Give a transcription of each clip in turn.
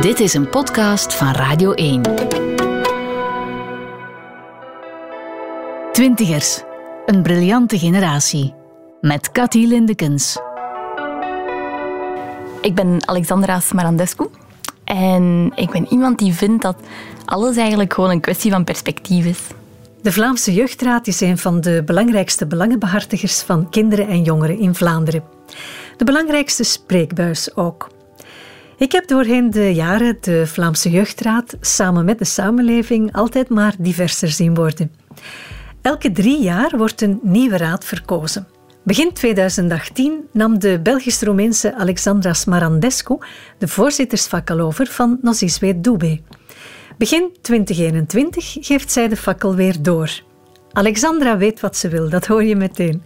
Dit is een podcast van Radio 1. Twintigers, een briljante generatie. Met Cathy Lindekens. Ik ben Alexandra Smarandescu. En ik ben iemand die vindt dat alles eigenlijk gewoon een kwestie van perspectief is. De Vlaamse Jeugdraad is een van de belangrijkste belangenbehartigers van kinderen en jongeren in Vlaanderen. De belangrijkste spreekbuis ook. Ik heb doorheen de jaren de Vlaamse Jeugdraad samen met de samenleving altijd maar diverser zien worden. Elke drie jaar wordt een nieuwe raad verkozen. Begin 2018 nam de Belgisch-Roemeense Alexandra Smarandescu de voorzittersfakkel over van Nozizwe Doube. Begin 2021 geeft zij de fakkel weer door. Alexandra weet wat ze wil, dat hoor je meteen.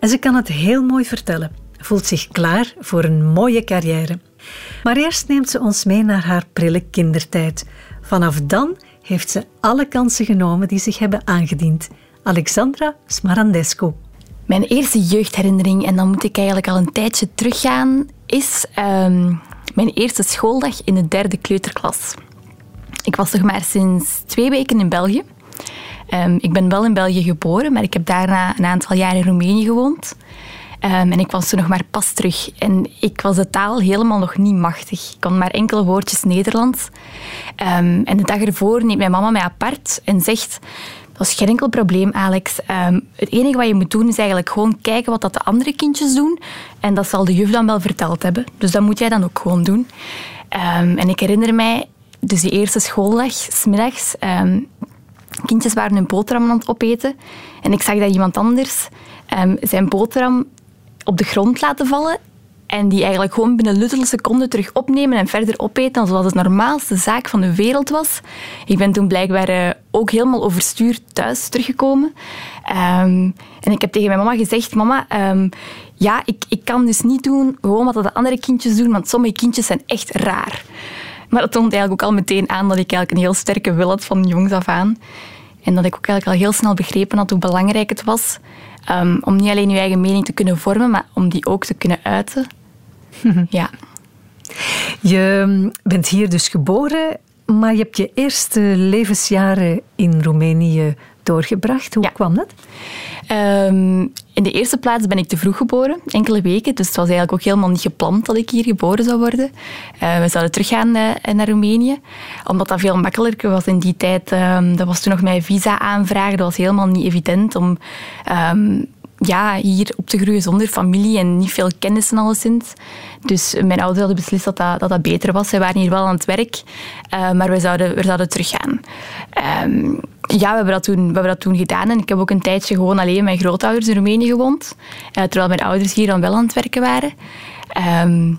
En ze kan het heel mooi vertellen. Voelt zich klaar voor een mooie carrière. Maar eerst neemt ze ons mee naar haar prille kindertijd. Vanaf dan heeft ze alle kansen genomen die zich hebben aangediend. Alexandra Smarandescu. Mijn eerste jeugdherinnering, en dan moet ik eigenlijk al een tijdje teruggaan, is ehm, mijn eerste schooldag in de derde kleuterklas. Ik was nog maar sinds twee weken in België. Ehm, ik ben wel in België geboren, maar ik heb daarna een aantal jaar in Roemenië gewoond. Ehm, en ik was toen nog maar pas terug. En ik was de taal helemaal nog niet machtig. Ik kon maar enkele woordjes Nederlands. en de dag ervoor neemt mijn mama mij apart en zegt... Dat is geen enkel probleem, Alex. Ehm, het enige wat je moet doen is eigenlijk gewoon kijken wat dat de andere kindjes doen. En dat zal de juf dan wel verteld hebben. Dus dat moet jij dan ook gewoon doen. Ehm, en ik herinner mij, dus die eerste schooldag, smiddags, kindjes waren hun boterham aan het opeten. En ik zag dat iemand anders zijn boterham op de grond laten vallen en die eigenlijk gewoon binnen luttele seconden terug opnemen en verder opeten, zoals het normaalste zaak van de wereld was. Ik ben toen blijkbaar uh, ook helemaal overstuurd thuis teruggekomen. Um, en ik heb tegen mijn mama gezegd, mama, um, ja, ik, ik kan dus niet doen gewoon wat de andere kindjes doen, want sommige kindjes zijn echt raar. Maar dat toont eigenlijk ook al meteen aan dat ik eigenlijk een heel sterke wil had van jongs af aan. En dat ik ook eigenlijk al heel snel begrepen had hoe belangrijk het was um, om niet alleen je eigen mening te kunnen vormen, maar om die ook te kunnen uiten. ja. Je bent hier dus geboren, maar je hebt je eerste levensjaren in Roemenië doorgebracht. Hoe kwam dat? Ehm, in de eerste plaats ben ik te vroeg geboren, enkele weken. Dus het was eigenlijk ook helemaal niet gepland dat ik hier geboren zou worden. Uh, we zouden teruggaan uh, naar Roemenië, omdat dat veel makkelijker was in die tijd. Um, dat was toen nog mijn visa aanvragen. Dat was helemaal niet evident om ja, hier op te groeien zonder familie en niet veel kennis en alleszins. Dus mijn ouders hadden beslist dat dat, dat, beter was. Zij waren hier wel aan het werk, uh, maar we zouden, we zouden teruggaan. Um, ja, we hebben, dat toen, we hebben dat toen gedaan. En ik heb ook een tijdje gewoon alleen mijn grootouders in Roemenië gewoond. Uh, terwijl mijn ouders hier dan wel aan het werken waren. Um,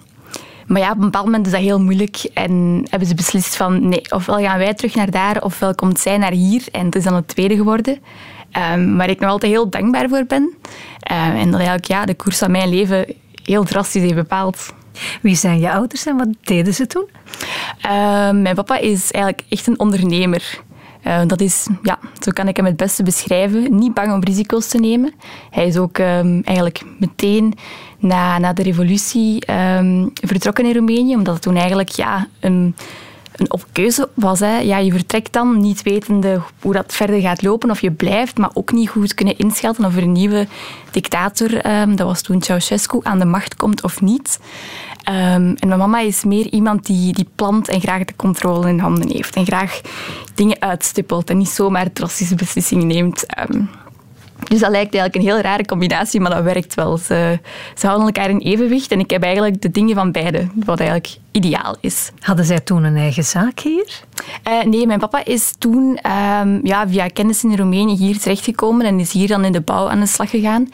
maar ja, op een bepaald moment is dat heel moeilijk. En hebben ze beslist van, nee, ofwel gaan wij terug naar daar, ofwel komt zij naar hier. En het is dan het tweede geworden. Um, waar ik nog altijd heel dankbaar voor ben. Um, en dat eigenlijk ja, de koers van mijn leven heel drastisch heeft bepaald. Wie zijn je ouders en wat deden ze toen? Um, mijn papa is eigenlijk echt een ondernemer. Uh, dat is, ja, zo kan ik hem het beste beschrijven. Niet bang om risico's te nemen. Hij is ook eigenlijk meteen na, na de revolutie vertrokken in Roemenië, omdat het toen eigenlijk ja, een een keuze was. Hè. Ja, je vertrekt dan niet wetende hoe dat verder gaat lopen of je blijft, maar ook niet goed kunnen inschatten of er een nieuwe dictator, um, dat was toen Ceausescu, aan de macht komt of niet. Um, en mijn mama is meer iemand die, die plant en graag de controle in handen heeft en graag dingen uitstippelt en niet zomaar drastische beslissingen neemt. Um, dus dat lijkt eigenlijk een heel rare combinatie, maar dat werkt wel. Ze, ze houden elkaar in evenwicht en ik heb eigenlijk de dingen van beide, wat eigenlijk ideaal is. Hadden zij toen een eigen zaak hier? Uh, nee, mijn papa is toen um, ja, via kennis in Roemenië hier terechtgekomen en is hier dan in de bouw aan de slag gegaan.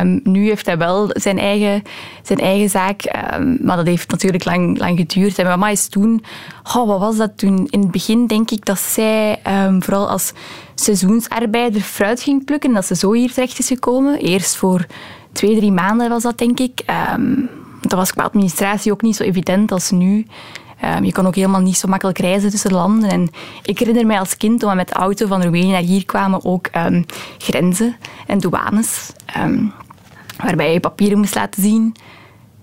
Um, nu heeft hij wel zijn eigen, zijn eigen zaak, um, maar dat heeft natuurlijk lang, lang geduurd. En mijn mama is toen, oh, wat was dat toen? In het begin denk ik dat zij vooral als seizoensarbeider fruit ging plukken en dat ze zo hier terecht is gekomen. Eerst voor twee, drie maanden was dat, denk ik. Dat was qua administratie ook niet zo evident als nu. Um, je kon ook helemaal niet zo makkelijk reizen tussen landen. En ik herinner mij als kind, toen we met de auto van Roemenië naar hier kwamen, ook um, grenzen en douanes. waarbij je papieren moest laten zien.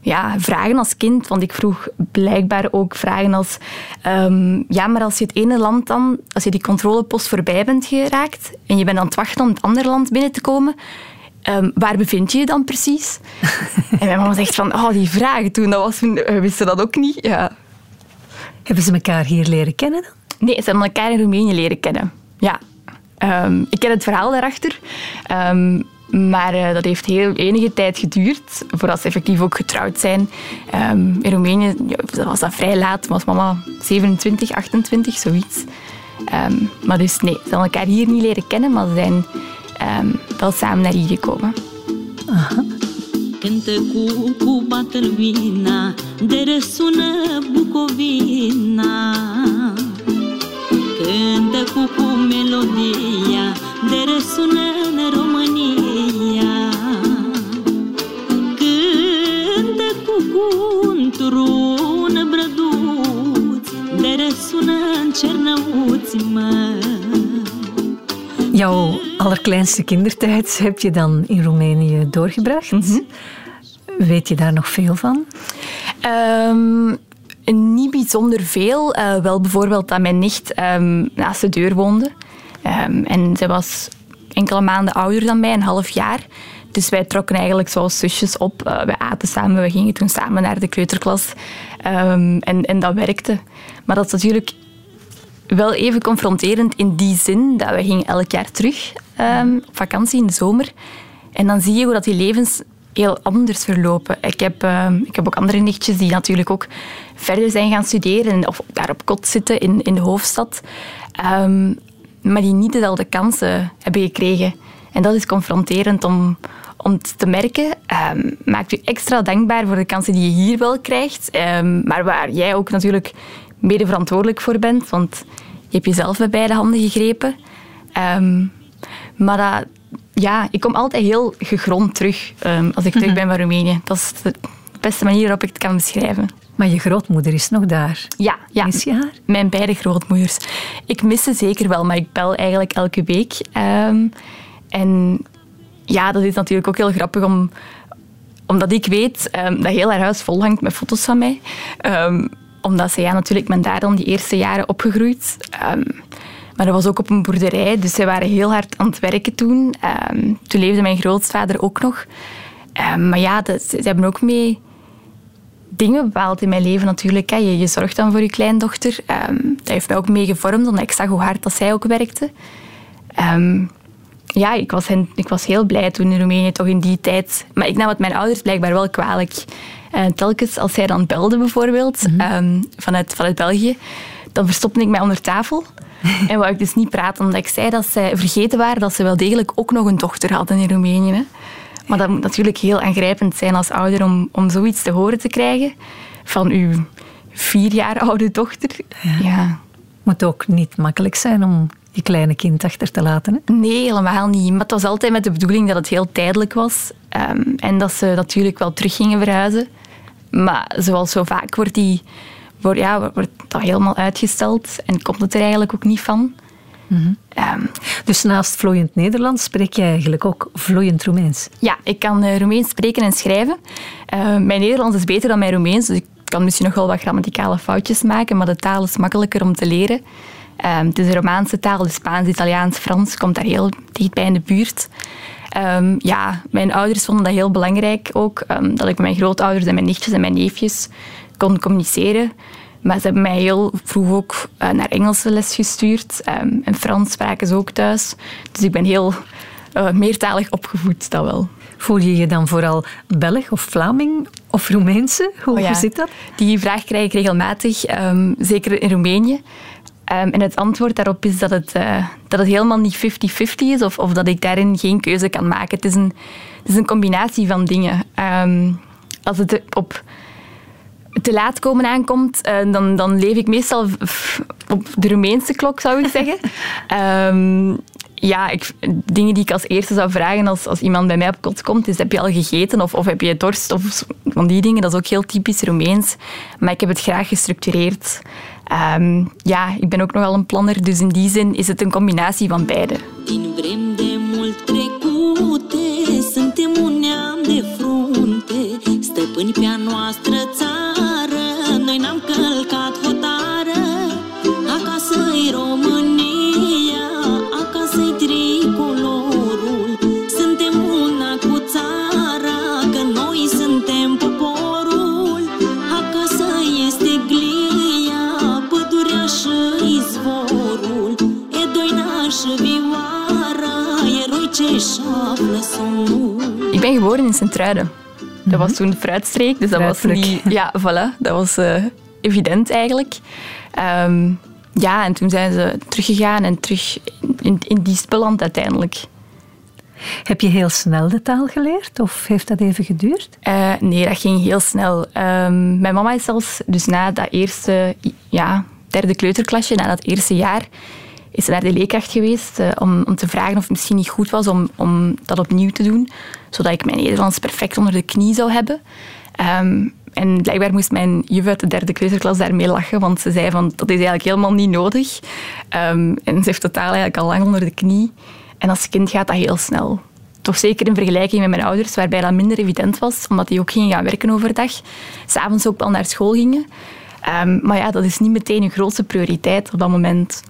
ja, vragen als kind. Want ik vroeg blijkbaar ook vragen als... ehm, ja, maar als je het ene land dan... Als je die controlepost voorbij bent geraakt en je bent aan het wachten om het andere land binnen te komen... ehm, waar bevind je je dan precies? en mijn mama zegt van... Oh, die vragen toen, dat was, we wisten dat ook niet. Ja. Hebben ze elkaar hier leren kennen dan? Nee, ze hebben elkaar in Roemenië leren kennen. Ja. Ehm, ik ken het verhaal daarachter. Ehm, maar eh, dat heeft heel enige tijd geduurd voordat ze effectief ook getrouwd zijn. In Roemenië ja, was dat vrij laat. Was mama 27, 28, zoiets. Maar dus nee, ze hebben elkaar hier niet leren kennen, maar ze zijn ehm, wel samen naar hier gekomen. Cântă cu, cu Batelvina, de răsună Bucovina. Cântă cu, cu melodia, de răsună România. Cântă cu, cu într-un brăduț, de răsună în Cernăuți, mă. Jouw allerkleinste kindertijd heb je dan in Roemenië doorgebracht. Weet je daar nog veel van? Ehm, niet bijzonder veel. Eh, wel bijvoorbeeld dat mijn nicht ehm, naast de deur woonde. Ehm, en zij was enkele maanden ouder dan mij, een half jaar. Dus wij trokken eigenlijk zoals zusjes op. Uh, we aten samen, we gingen toen samen naar de kleuterklas. En, en dat werkte. Maar dat is natuurlijk wel even confronterend in die zin dat we gingen elk jaar terug ehm, op vakantie in de zomer. En dan zie je hoe dat die levens heel anders verlopen. Ik heb, ehm, ik heb ook andere nichtjes die natuurlijk ook verder zijn gaan studeren of daar op kot zitten in, in de hoofdstad. Ehm, maar die niet dezelfde kansen hebben gekregen. En dat is confronterend om, om te merken. Ehm, maakt u extra dankbaar voor de kansen die je hier wel krijgt. maar waar jij ook natuurlijk mede verantwoordelijk voor bent. Want je hebt jezelf bij beide handen gegrepen. Ehm, maar dat, ja, ik kom altijd heel gegrond terug ehm, als ik terug ben van Roemenië. Dat is de beste manier waarop ik het kan beschrijven. Maar je grootmoeder is nog daar. Ja, ja. Mis je haar? Mijn beide grootmoeders. Ik mis ze zeker wel, maar ik bel eigenlijk elke week. Ehm, en ja, dat is natuurlijk ook heel grappig om, omdat ik weet ehm, dat heel haar huis vol hangt met foto's van mij. Omdat ze, ja, natuurlijk, ik ben daar die eerste jaren opgegroeid. Ehm, maar dat was ook op een boerderij, dus zij waren heel hard aan het werken toen. Ehm, toen leefde mijn grootvader ook nog. Ehm, maar ja, ze hebben ook mee dingen bepaald in mijn leven natuurlijk. Hè. Je, je zorgt dan voor je kleindochter. Dat heeft mij ook mee gevormd, omdat ik zag hoe hard dat zij ook werkte. Ja, ik was, ik was heel blij toen in Roemenië, toch in die tijd. Maar ik nam het mijn ouders blijkbaar wel kwalijk. Eh, telkens als zij dan belde bijvoorbeeld, ehm, vanuit, vanuit België, dan verstopte ik mij onder tafel. en wou ik dus niet praten, omdat ik zei dat zij vergeten waren dat ze wel degelijk ook nog een dochter hadden in Roemenië. hè. Maar dat moet natuurlijk heel aangrijpend zijn als ouder om, om zoiets te horen te krijgen van uw vier jaar oude dochter. ja. Moet ook niet makkelijk zijn om je kleine kind achter te laten. Hè? Nee, helemaal niet. Maar het was altijd met de bedoeling dat het heel tijdelijk was. Ehm, en dat ze natuurlijk wel terug gingen verhuizen. Maar zoals zo vaak wordt, die, wordt, ja, wordt dat helemaal uitgesteld. En komt het er eigenlijk ook niet van. Ehm, Dus naast vloeiend Nederlands spreek je eigenlijk ook vloeiend Roemeens. ja, ik kan eh, Roemeens spreken en schrijven. Eh, mijn Nederlands is beter dan mijn Roemeens. Dus ik kan misschien nog wel wat grammaticale foutjes maken. Maar de taal is makkelijker om te leren. Ehm, het is een Romaanse taal, dus Spaans, Italiaans, Frans komt daar heel dichtbij in de buurt. Ehm, ja, mijn ouders vonden dat heel belangrijk ook, ehm, dat ik met mijn grootouders en mijn nichtjes en mijn neefjes kon communiceren. Maar ze hebben mij heel vroeg ook eh, naar Engelse les gestuurd. ehm, en Frans spraken ze ook thuis. Dus ik ben heel eh, meertalig opgevoed, dat wel. Voel je je dan vooral Belg of Vlaming of Roemeense? Hoe, Oh ja, hoe zit dat? Die vraag krijg ik regelmatig, zeker in Roemenië. Ehm, en het antwoord daarop is dat het, eh, dat het helemaal niet 50-50 is of, of dat ik daarin geen keuze kan maken. Het is een, het is een combinatie van dingen. Ehm, als het op te laat komen aankomt, eh, dan, dan leef ik meestal op de Roemeense klok, zou ik zeggen. Ehm, ja, ik, dingen die ik als eerste zou vragen als, als iemand bij mij op kot komt, is heb je al gegeten of, of heb je dorst? Of van die dingen, dat is ook heel typisch Roemeens. Maar ik heb het graag gestructureerd. Ehm, ja, ik ben ook nogal een planner, dus in die zin is het een combinatie van beide. Suntem un neam de frunte Stăpâni pe a noastră geboren in Sint-Truiden. Dat was toen fruitstreek, dus dat was niet... Ja, voilà. Dat was eh, evident eigenlijk. Ehm, ja, en toen zijn ze teruggegaan en terug in, in die beland uiteindelijk. Heb je heel snel de taal geleerd of heeft dat even geduurd? Eh, nee, dat ging heel snel. Ehm, mijn mama is zelfs, dus na dat eerste, ja, derde kleuterklasje, na dat eerste jaar, is naar de leerkracht geweest eh, om, om te vragen of het misschien niet goed was om, om dat opnieuw te doen, zodat ik mijn Nederlands perfect onder de knie zou hebben. Ehm, en blijkbaar moest mijn juf uit de derde kleuterklas daarmee lachen, want ze zei van dat is eigenlijk helemaal niet nodig. Ehm, en ze heeft totaal eigenlijk al lang onder de knie. En als kind gaat dat heel snel. Toch zeker in vergelijking met mijn ouders, waarbij dat minder evident was, omdat die ook gingen gaan werken overdag. S'avonds ook wel naar school gingen. Ehm, maar ja, dat is niet meteen een grootste prioriteit op dat moment.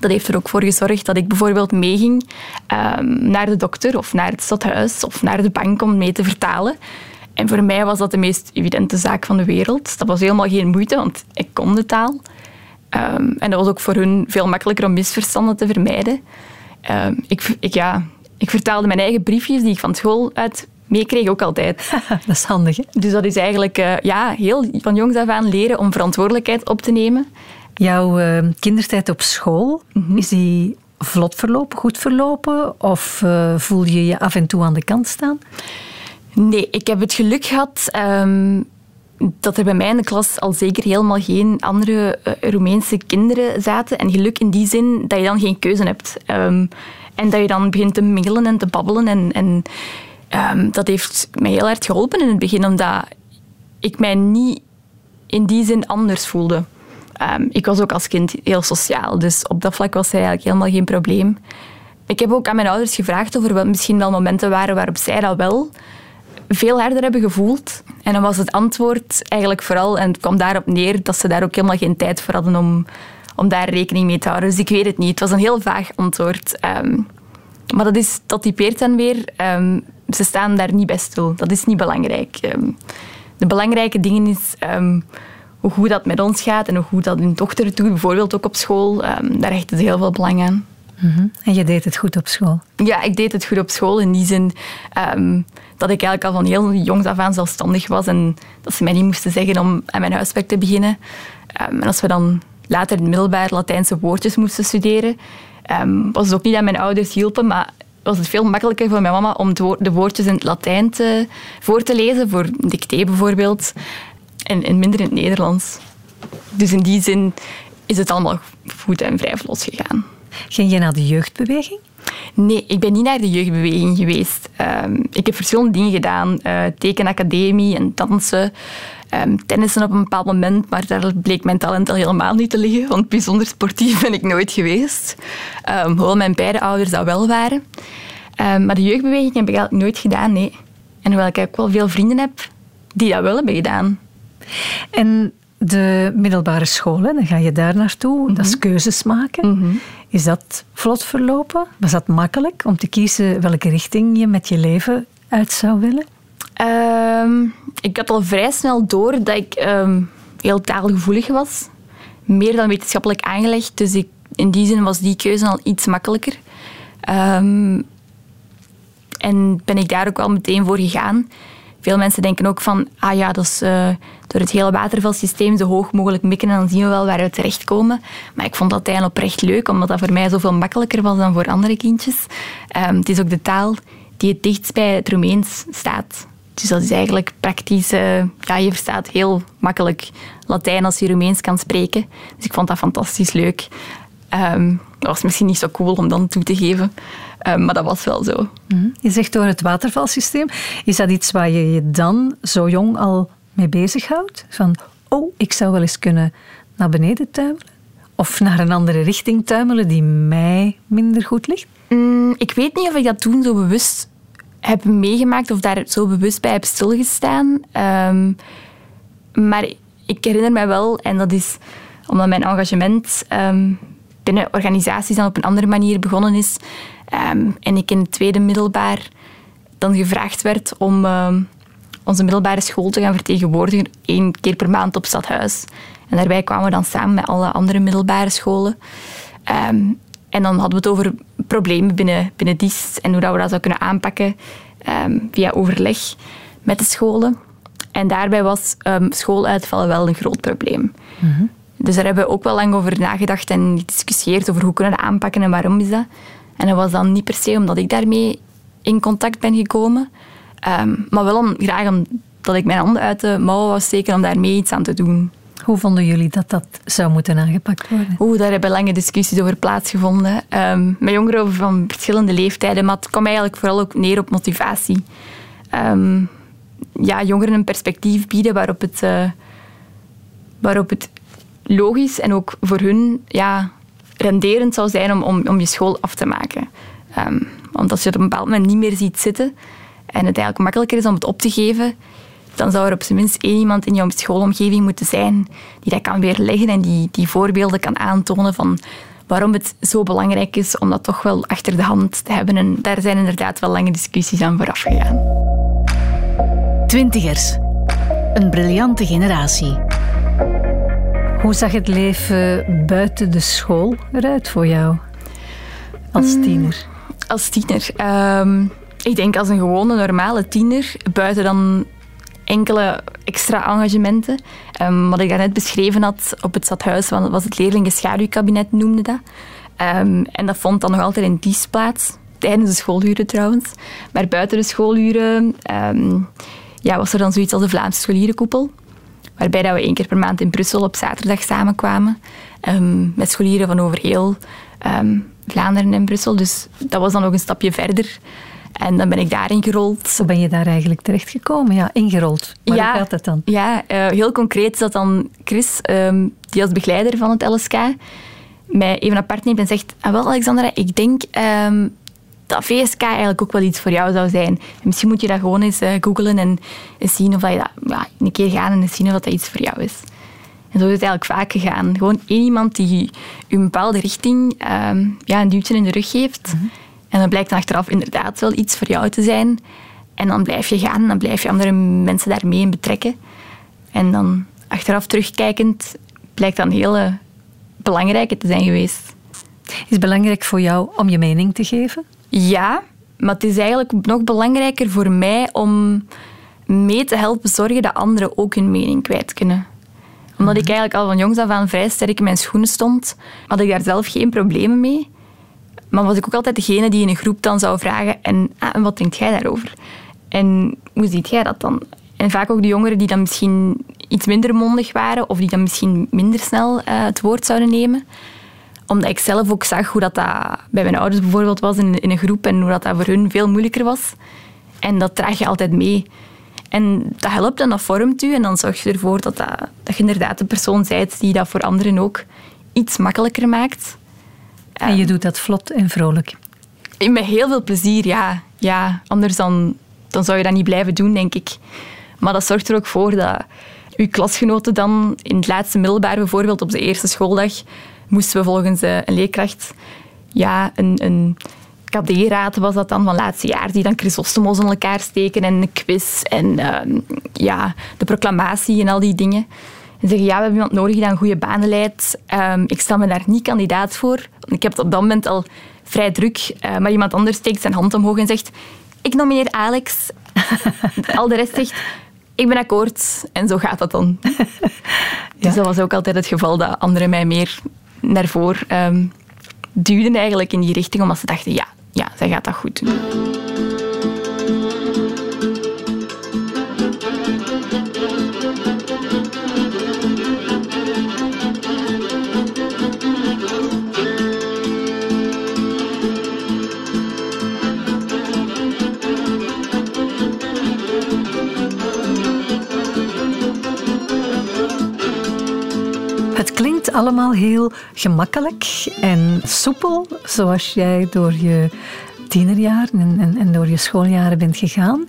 Dat heeft er ook voor gezorgd dat ik bijvoorbeeld meeging ehm, naar de dokter of naar het stadhuis of naar de bank om mee te vertalen. En voor mij was dat de meest evidente zaak van de wereld. Dat was helemaal geen moeite, want ik kon de taal. Ehm, en dat was ook voor hun veel makkelijker om misverstanden te vermijden. Ehm, ik, ik, ja, ik vertaalde mijn eigen briefjes die ik van school uit meekreeg ook altijd. dat is handig, hè? Dus dat is eigenlijk eh, ja, heel van jongs af aan leren om verantwoordelijkheid op te nemen. Jouw eh, kindertijd op school, is die vlot verlopen, goed verlopen? Of eh, voel je je af en toe aan de kant staan? Nee, ik heb het geluk gehad ehm, dat er bij mij in de klas al zeker helemaal geen andere eh, Roemeense kinderen zaten. En geluk in die zin dat je dan geen keuze hebt. Ehm, en dat je dan begint te mingelen en te babbelen. En, en ehm, dat heeft mij heel hard geholpen in het begin, omdat ik mij niet in die zin anders voelde. Ehm, ik was ook als kind heel sociaal, dus op dat vlak was er eigenlijk helemaal geen probleem. Ik heb ook aan mijn ouders gevraagd of er misschien wel momenten waren waarop zij dat wel veel harder hebben gevoeld. En dan was het antwoord eigenlijk vooral, en het kwam daarop neer, dat ze daar ook helemaal geen tijd voor hadden om, om daar rekening mee te houden. Dus ik weet het niet. Het was een heel vaag antwoord. Ehm, maar dat, is, dat typeert dan weer, ehm, ze staan daar niet bij stil. Dat is niet belangrijk. De belangrijke dingen is hoe goed dat met ons gaat en hoe goed dat hun dochter doet, bijvoorbeeld ook op school. Ehm, daar hechten ze heel veel belang aan. En je deed het goed op school. Ja, ik deed het goed op school in die zin ehm, dat ik eigenlijk al van heel jongs af aan zelfstandig was en dat ze mij niet moesten zeggen om aan mijn huiswerk te beginnen. Ehm, en als we dan later in het middelbaar Latijnse woordjes moesten studeren, was het ook niet dat mijn ouders hielpen, maar was het veel makkelijker voor mijn mama om de woordjes in het Latijn te, voor te lezen, voor dictee bijvoorbeeld, en, en minder in het Nederlands. Dus in die zin is het allemaal goed en vrij vlot gegaan. Ging je naar de jeugdbeweging? Nee, ik ben niet naar de jeugdbeweging geweest. Ehm, ik heb verschillende dingen gedaan. eh, tekenacademie en dansen. ehm, tennissen op een bepaald moment, maar daar bleek mijn talent al helemaal niet te liggen, want bijzonder sportief ben ik nooit geweest. Ehm, hoewel mijn beide ouders dat wel waren. Maar de jeugdbeweging heb ik eigenlijk nooit gedaan, nee. En hoewel ik ook wel veel vrienden heb die dat wel hebben gedaan. En de middelbare school, hè, dan ga je daar naartoe. Dat is keuzes maken. Is dat vlot verlopen? Was dat makkelijk om te kiezen welke richting je met je leven uit zou willen? Ehm, ik had al vrij snel door dat ik ehm, heel taalgevoelig was. Meer dan wetenschappelijk aangelegd. Dus ik, in die zin was die keuze al iets makkelijker. Ehm, en ben ik daar ook wel meteen voor gegaan. Veel mensen denken ook van, ah ja, dat is eh, door het hele watervalsysteem zo hoog mogelijk mikken en dan zien we wel waar we terechtkomen. Maar ik vond dat oprecht leuk, omdat dat voor mij zoveel makkelijker was dan voor andere kindjes. Ehm, het is ook de taal die het dichtst bij het Roemeens staat. Dus dat is eigenlijk praktisch, eh, ja, je verstaat heel makkelijk Latijn als je Roemeens kan spreken. Dus ik vond dat fantastisch leuk. Ehm, dat was misschien niet zo cool om dan toe te geven, Ehm, maar dat was wel zo. Je zegt door het watervalsysteem. Is dat iets waar je je dan zo jong al mee bezighoudt? Van, oh, ik zou wel eens kunnen naar beneden tuimelen? Of naar een andere richting tuimelen die mij minder goed ligt? Mm, ik weet niet of ik dat toen zo bewust heb meegemaakt of daar zo bewust bij heb stilgestaan. Ehm, maar ik herinner mij wel, en dat is omdat mijn engagement binnen organisaties dan op een andere manier begonnen is. Ehm, en ik in het tweede middelbaar dan gevraagd werd om onze middelbare school te gaan vertegenwoordigen één keer per maand op stadhuis. En daarbij kwamen we dan samen met alle andere middelbare scholen. En dan hadden we het over problemen binnen, binnen DIS en hoe dat we dat zouden kunnen aanpakken via overleg met de scholen. En daarbij was schooluitvallen wel een groot probleem. Mhm. Dus daar hebben we ook wel lang over nagedacht en gediscussieerd over hoe kunnen we dat aanpakken en waarom is dat. En dat was dan niet per se omdat ik daarmee in contact ben gekomen, um, maar wel om, graag omdat ik mijn handen uit de mouwen was steken om daarmee iets aan te doen. Hoe vonden jullie dat dat zou moeten aangepakt worden? Oeh, daar hebben lange discussies over plaatsgevonden. Um, met jongeren van verschillende leeftijden, maar het kwam eigenlijk vooral ook neer op motivatie. Ehm, ja, jongeren een perspectief bieden waarop het, uh, waarop het logisch en ook voor hun ja, renderend zou zijn om, om, om je school af te maken. Want als je het op een bepaald moment niet meer ziet zitten en het eigenlijk makkelijker is om het op te geven, dan zou er op zijn minst één iemand in jouw schoolomgeving moeten zijn die dat kan weerleggen en die, die voorbeelden kan aantonen van waarom het zo belangrijk is om dat toch wel achter de hand te hebben. En daar zijn inderdaad wel lange discussies aan vooraf gegaan. Twintigers. Een briljante generatie. Hoe zag het leven buiten de school eruit voor jou als mm, tiener? als tiener? Ehm, ik denk als een gewone, normale tiener, buiten dan enkele extra engagementen. Um, wat ik daarnet beschreven had op het stadhuis, was het leerlingenschaduwkabinet, noemde dat. Um, en dat vond dan nog altijd in Dies plaats, tijdens de schooluren trouwens. Maar buiten de schooluren ja, was er dan zoiets als de Vlaamse scholierenkoepel. Waarbij dat we één keer per maand in Brussel op zaterdag samenkwamen. met scholieren van over heel Vlaanderen en Brussel. Dus dat was dan nog een stapje verder. En dan ben ik daarin gerold. Hoe ben je daar eigenlijk terechtgekomen? Ja, ingerold. Maar ja, hoe gaat dat dan? Ja, uh, heel concreet is dat dan Chris, um, die als begeleider van het LSK, mij even apart neemt en zegt... Ah, wel, Alexandra, ik denk um, dat VSK eigenlijk ook wel iets voor jou zou zijn. En misschien moet je dat gewoon eens uh, googlen en eens zien of dat je dat... Ja, een keer gaan en eens zien of dat, dat iets voor jou is. En zo is het eigenlijk vaak gegaan. Gewoon één iemand die u een bepaalde richting um, ja, een duwtje in de rug geeft... Mhm. En dan blijkt dan achteraf inderdaad wel iets voor jou te zijn. En dan blijf je gaan en dan blijf je andere mensen daarmee in betrekken. En dan achteraf terugkijkend blijkt dan heel uh, belangrijk te zijn geweest. Is het belangrijk voor jou om je mening te geven? Ja, maar het is eigenlijk nog belangrijker voor mij om mee te helpen zorgen dat anderen ook hun mening kwijt kunnen. Omdat ik mhm. eigenlijk al van jongs af aan vrij sterk in mijn schoenen stond, had ik daar zelf geen problemen mee. Maar was ik ook altijd degene die in een groep dan zou vragen: en, ah, en wat denkt jij daarover? En hoe ziet jij dat dan? En vaak ook de jongeren die dan misschien iets minder mondig waren of die dan misschien minder snel uh, het woord zouden nemen. Omdat ik zelf ook zag hoe dat, dat bij mijn ouders bijvoorbeeld was in, in een groep en hoe dat, dat voor hun veel moeilijker was. En dat draag je altijd mee. En dat helpt en dat vormt u en dan zorg je ervoor dat, dat, dat je inderdaad de persoon bent die dat voor anderen ook iets makkelijker maakt. En je doet dat vlot en vrolijk. Met heel veel plezier, ja. ja anders dan, dan zou je dat niet blijven doen, denk ik. Maar dat zorgt er ook voor dat uw klasgenoten dan in het laatste middelbaar bijvoorbeeld op de eerste schooldag moesten we volgens eh, een leerkracht ja, een, een KD-raad was dat dan van laatste jaar, die dan Chrysostomos in elkaar steken en een quiz en uh, ja, de proclamatie en al die dingen. En zeggen, ja, we hebben iemand nodig die dan goede banen leidt. Um, ik stel me daar niet kandidaat voor. Ik heb het op dat moment al vrij druk. Uh, maar iemand anders steekt zijn hand omhoog en zegt, ik nomineer Alex. al de rest zegt, ik ben akkoord. En zo gaat dat dan. Dus dat was ook altijd het geval dat anderen mij meer naar voren um, duwden eigenlijk in die richting, omdat ze dachten, ja, ja, zij gaat dat goed doen. Allemaal heel gemakkelijk en soepel, zoals jij door je tienerjaren en, en, en door je schooljaren bent gegaan,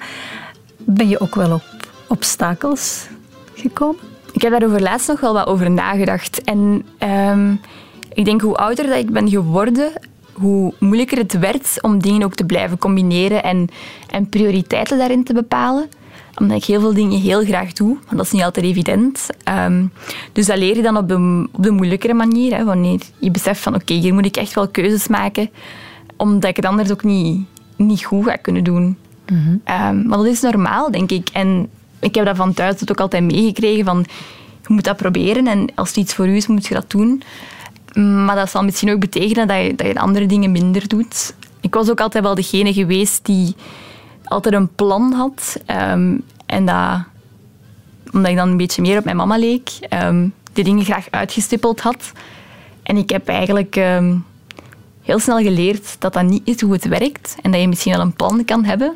ben je ook wel op obstakels gekomen? Ik heb daarover laatst nog wel wat over nagedacht. En ehm, ik denk hoe ouder dat ik ben geworden, hoe moeilijker het werd om dingen ook te blijven combineren en, en prioriteiten daarin te bepalen omdat ik heel veel dingen heel graag doe, maar dat is niet altijd evident. Ehm, dus dat leer je dan op de, op de moeilijkere manier. Hè, wanneer je beseft van oké, hier moet ik echt wel keuzes maken, omdat ik het anders ook niet, niet goed ga kunnen doen. Mm maar dat is normaal, denk ik. En ik heb dat van thuis ook altijd meegekregen van je moet dat proberen en als het iets voor u is, moet je dat doen. Maar dat zal misschien ook betekenen dat je, dat je andere dingen minder doet. Ik was ook altijd wel degene geweest die altijd een plan had. Um, en dat, omdat ik dan een beetje meer op mijn mama leek, um, de dingen graag uitgestippeld had. En ik heb eigenlijk um, heel snel geleerd dat dat niet is hoe het werkt. En dat je misschien wel een plan kan hebben,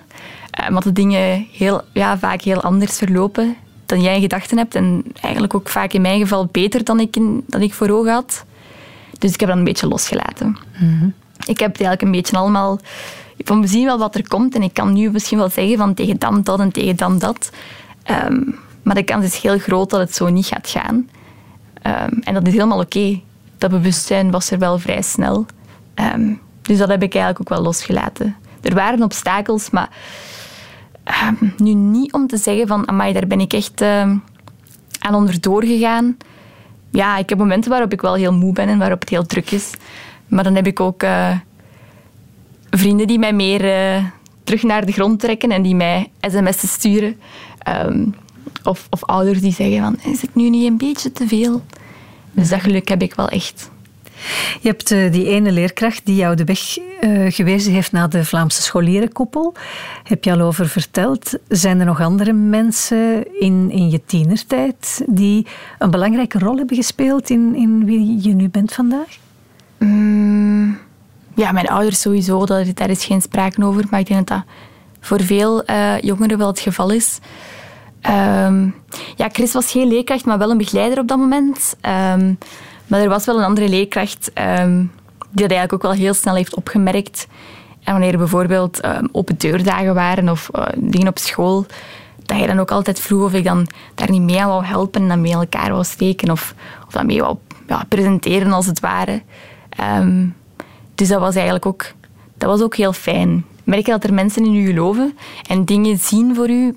uh, maar de dingen heel, ja, vaak heel anders verlopen dan jij in gedachten hebt. En eigenlijk ook vaak in mijn geval beter dan ik, in, dan ik voor ogen had. Dus ik heb dat een beetje losgelaten. Mm -hmm. Ik heb het eigenlijk een beetje allemaal van we zien wel wat er komt en ik kan nu misschien wel zeggen van tegen dan dat en tegen dan dat. Um, maar de kans is heel groot dat het zo niet gaat gaan. Um, en dat is helemaal oké. Dat bewustzijn was er wel vrij snel. Um, dus dat heb ik eigenlijk ook wel losgelaten. Er waren obstakels, maar nu niet om te zeggen van amai, daar ben ik echt aan onderdoor gegaan. Ja, ik heb momenten waarop ik wel heel moe ben en waarop het heel druk is. Maar dan heb ik ook... Uh, vrienden die mij meer uh, terug naar de grond trekken en die mij sms'en sturen. Um, of, of ouders die zeggen van, is het nu niet een beetje te veel? Dus dat geluk heb ik wel echt. Je hebt uh, die ene leerkracht die jou de weg uh, gewezen heeft naar de Vlaamse scholierenkoepel. Heb je al over verteld. Zijn er nog andere mensen in, in je tienertijd die een belangrijke rol hebben gespeeld in, in wie je nu bent vandaag? Mm ja, mijn ouders sowieso, dat, daar is geen sprake over. Maar ik denk dat dat voor veel uh, jongeren wel het geval is. Um, ja, Chris was geen leerkracht, maar wel een begeleider op dat moment. Um, maar er was wel een andere leerkracht um, die dat eigenlijk ook wel heel snel heeft opgemerkt. En wanneer er bijvoorbeeld open deurdagen waren of uh, dingen op school, dat hij dan ook altijd vroeg of ik dan daar niet mee aan wou helpen en dan mee elkaar wou steken of, of dat mee wou ja, presenteren als het ware. Dus dat was eigenlijk ook, dat was ook heel fijn. Merk je dat er mensen in u geloven en dingen zien voor u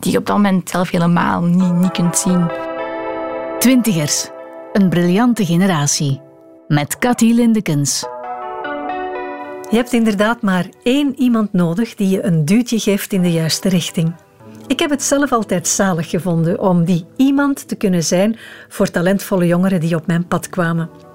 die je op dat moment zelf helemaal niet, niet kunt zien. Twintigers, een briljante generatie. Met Cathy Lindekens. Je hebt inderdaad maar één iemand nodig die je een duwtje geeft in de juiste richting. Ik heb het zelf altijd zalig gevonden om die iemand te kunnen zijn voor talentvolle jongeren die op mijn pad kwamen.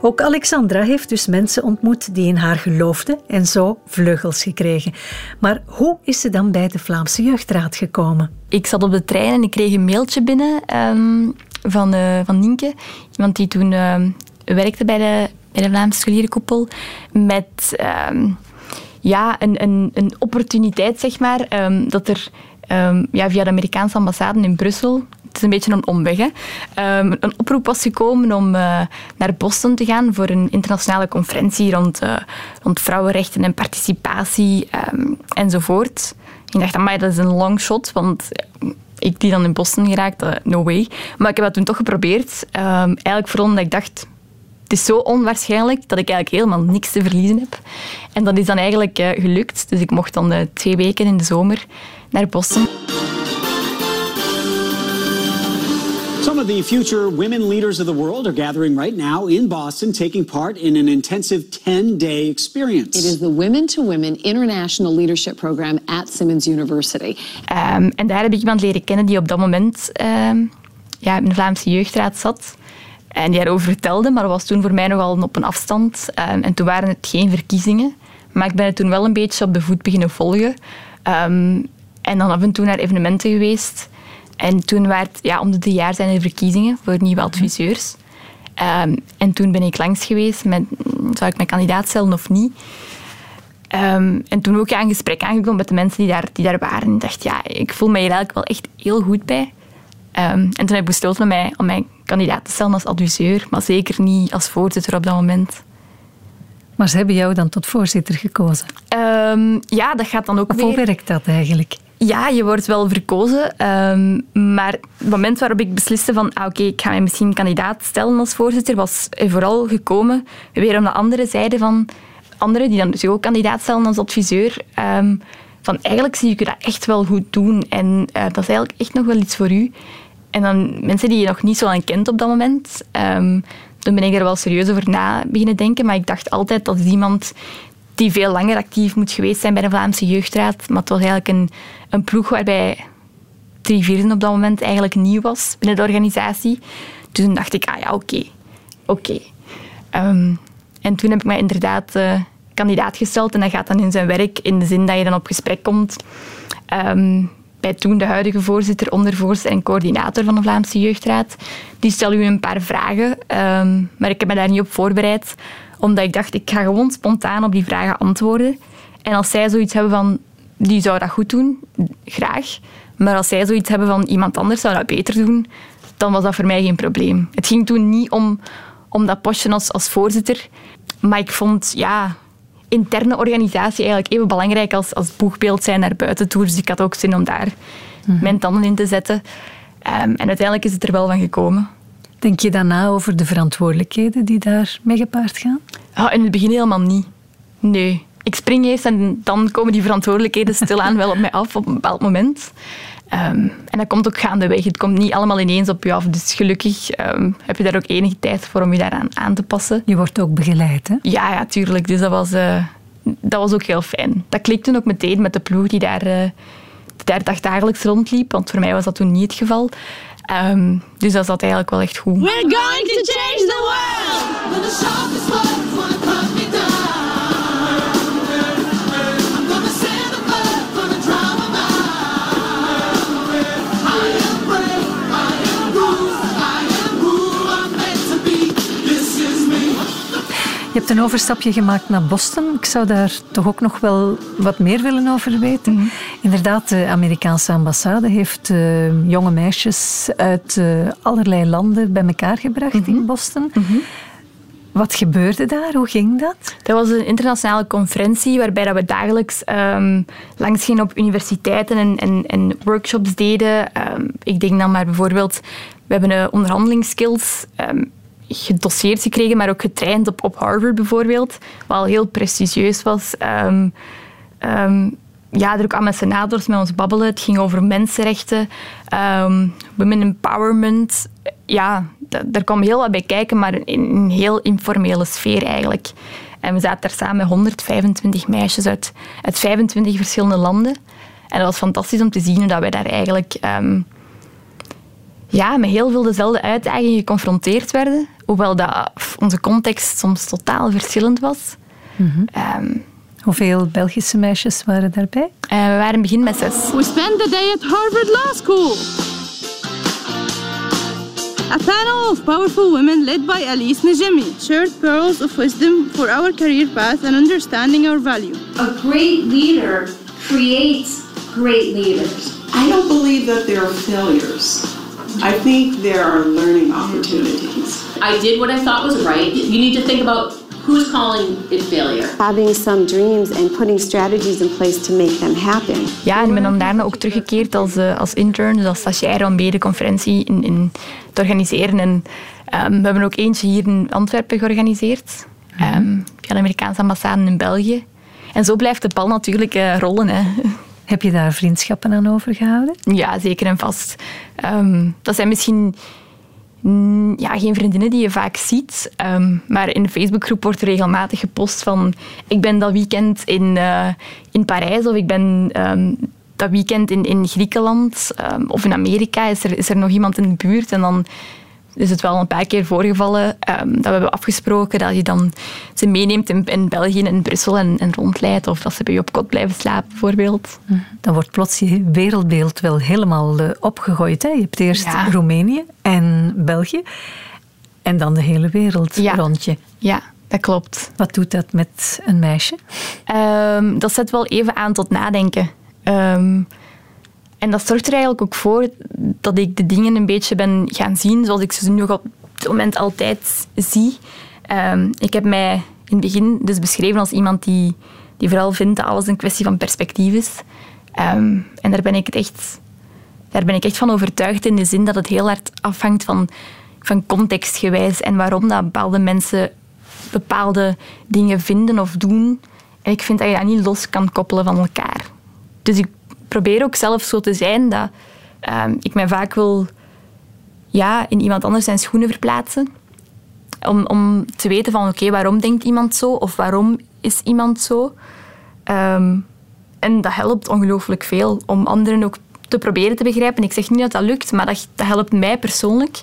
Ook Alexandra heeft dus mensen ontmoet die in haar geloofden en zo vleugels gekregen. Maar hoe is ze dan bij de Vlaamse Jeugdraad gekomen? Ik zat op de trein en ik kreeg een mailtje binnen um, van, uh, van Nienke, iemand die toen uh, werkte bij de, bij de Vlaamse Scholierenkoepel, met um, ja, een, een, een opportuniteit, zeg maar, dat er ja, via de Amerikaanse ambassade in Brussel het is een beetje een omweg. Hè. Um, een oproep was gekomen om uh, naar Boston te gaan voor een internationale conferentie rond, uh, rond vrouwenrechten en participatie um, enzovoort. Ik dacht, amai, dat is een long shot, want ik die dan in Boston geraakt, uh, no way. Maar ik heb dat toen toch geprobeerd. Eigenlijk vooral omdat ik dacht, het is zo onwaarschijnlijk dat ik eigenlijk helemaal niks te verliezen heb. En dat is dan eigenlijk gelukt. Dus ik mocht dan twee weken in de zomer naar Boston. Some of the future women leaders of the world are gathering right now in Boston, taking part in an intensive 10 day experience. It is the Women to Women International Leadership Program at Simmons University. Um, en daar heb ik iemand leren kennen die op dat moment um, ja, in de Vlaamse jeugdraad zat. En die daarover vertelde, maar was toen voor mij nogal op een afstand. Um, en toen waren het geen verkiezingen. Maar ik ben het toen wel een beetje op de voet beginnen volgen. en dan af en toe naar evenementen geweest. En toen werd, ja, om de drie jaar zijn er verkiezingen voor nieuwe adviseurs. Um, en toen ben ik langs geweest met, zou ik mijn kandidaat stellen of niet? Um, en toen ook ja, een gesprek aangekomen met de mensen die daar, die daar waren. Ik dacht, ja, ik voel me hier eigenlijk wel echt heel goed bij. Um, en toen heb ik besloten om mij, om mijn kandidaat te stellen als adviseur, maar zeker niet als voorzitter op dat moment. Maar ze hebben jou dan tot voorzitter gekozen. Ehm, ja, dat gaat dan ook weer... hoe werkt dat eigenlijk? Ja, je wordt wel verkozen. ehm, maar het moment waarop ik besliste van ah, oké, ik ga mij misschien kandidaat stellen als voorzitter, was vooral gekomen weer om de andere zijde van anderen die dan zich ook kandidaat stellen als adviseur. ehm, van eigenlijk zie ik u dat echt wel goed doen en eh, dat is eigenlijk echt nog wel iets voor u. En dan mensen die je nog niet zo aan kent op dat moment, ehm, toen ben ik er wel serieus over na beginnen denken. Maar ik dacht altijd dat is iemand die veel langer actief moet geweest zijn bij de Vlaamse Jeugdraad. Maar het was eigenlijk een, een ploeg waarbij drie vierden op dat moment eigenlijk nieuw was binnen de organisatie. Dus toen dacht ik, ah ja, oké. Oké. Ehm, en toen heb ik mij inderdaad eh, kandidaat gesteld. En dat gaat dan in zijn werk in de zin dat je dan op gesprek komt ehm, bij toen de huidige voorzitter, ondervoorzitter en coördinator van de Vlaamse Jeugdraad. Die stelt u een paar vragen, ehm, maar ik heb me daar niet op voorbereid, omdat ik dacht, ik ga gewoon spontaan op die vragen antwoorden. En als zij zoiets hebben van, die zou dat goed doen, graag. Maar als zij zoiets hebben van, iemand anders zou dat beter doen, dan was dat voor mij geen probleem. Het ging toen niet om, om dat postje als, als voorzitter, maar ik vond, ja, interne organisatie eigenlijk even belangrijk als, als boegbeeld zijn naar buiten toe. Dus ik had ook zin om daar mijn tanden in te zetten. Ehm, en uiteindelijk is het er wel van gekomen. Denk je daarna over de verantwoordelijkheden die daar mee gepaard gaan? Ja, in het begin helemaal niet. Nee. Ik spring eerst en dan komen die verantwoordelijkheden stilaan wel op mij af op een bepaald moment. Ehm, en dat komt ook gaandeweg. Het komt niet allemaal ineens op je af. Dus gelukkig ehm, heb je daar ook enige tijd voor om je daaraan aan te passen. Je wordt ook begeleid, hè? Ja, ja, tuurlijk. Dus dat was, eh, dat was ook heel fijn. Dat klikte ook meteen met de ploeg die daar, eh, die daar dagdagelijks rondliep. Want voor mij was dat toen niet het geval. Ehm, dus dat zat eigenlijk wel echt goed. We're going to change the world. Hebt een overstapje gemaakt naar Boston. Ik zou daar toch ook nog wel wat meer willen over weten. Inderdaad, de Amerikaanse ambassade heeft eh, jonge meisjes uit eh, allerlei landen bij elkaar gebracht in Boston. Wat gebeurde daar? Hoe ging dat? Dat was een internationale conferentie waarbij dat we dagelijks ehm, langs gingen op universiteiten en, en, en workshops deden. Ehm, ik denk dan maar bijvoorbeeld, we hebben uh, onderhandelingsskills ehm, gedosseerd gekregen, maar ook getraind op, op Harvard bijvoorbeeld, wat al heel prestigieus was. Ehm, ehm, ja, er ook aan met senators met ons babbelen. Het ging over mensenrechten, ehm, women empowerment. Ja, daar kwam heel wat bij kijken, maar in een heel informele sfeer eigenlijk. En we zaten daar samen met 125 meisjes uit, uit 25 verschillende landen. En dat was fantastisch om te zien dat wij daar eigenlijk ja, met heel veel dezelfde uitdagingen geconfronteerd werden. Hoewel dat onze context soms totaal verschillend was. Ehm, Hoeveel Belgische meisjes waren daarbij? eh, we waren begin met zes. We spent the day at Harvard Law School. A panel of powerful women led by Alice Najemi shared pearls of wisdom for our career path and understanding our value. A great leader creates great leaders. I don't believe that there are failures. I think there are learning opportunities. I did what I thought was right. You need to think about who's calling it failure. having some dreams and putting strategies in place to make them happen. Ja, en ik ben dan daarna ook teruggekeerd als, eh, als intern, dus als stagiair om bij de conferentie in, in te organiseren. En ehm, we hebben ook eentje hier in Antwerpen georganiseerd, ehm, via de Amerikaanse ambassade in België. En zo blijft de bal natuurlijk eh, rollen. Hè. Heb je daar vriendschappen aan overgehouden? Ja, zeker en vast. Ehm, dat zijn misschien mm, ja, geen vriendinnen die je vaak ziet, ehm, maar in de Facebookgroep wordt regelmatig gepost van ik ben dat weekend in, eh, in Parijs of ik ben ehm, dat weekend in, in Griekenland of in Amerika. Is er, is er nog iemand in de buurt? En dan is het wel een paar keer voorgevallen ehm, dat we hebben afgesproken dat je dan ze meeneemt in, in België en in Brussel en, en rondleidt of dat ze bij je op kot blijven slapen bijvoorbeeld. Dan wordt plots je wereldbeeld wel helemaal eh, opgegooid. Hè? Je hebt eerst Ja. Roemenië en België en dan de hele wereld Ja. rond je. Ja, dat klopt. Wat doet dat met een meisje? Ehm, dat zet wel even aan tot nadenken. Ehm, en dat zorgt er eigenlijk ook voor dat ik de dingen een beetje ben gaan zien zoals ik ze nu nog op dit moment altijd zie. Ehm, ik heb mij in het begin dus beschreven als iemand die, die vooral vindt dat alles een kwestie van perspectief is. Ehm, en daar ben ik het echt daar ben ik echt van overtuigd in de zin dat het heel hard afhangt van, van contextgewijs en waarom dat bepaalde mensen bepaalde dingen vinden of doen. En ik vind dat je dat niet los kan koppelen van elkaar. Dus ik probeer ook zelf zo te zijn dat ehm, ik mij vaak wil ja, in iemand anders zijn schoenen verplaatsen. Om, om te weten van oké, waarom denkt iemand zo of waarom is iemand zo. Ehm, en dat helpt ongelooflijk veel om anderen ook te proberen te begrijpen. Ik zeg niet dat dat lukt, maar dat, dat helpt mij persoonlijk.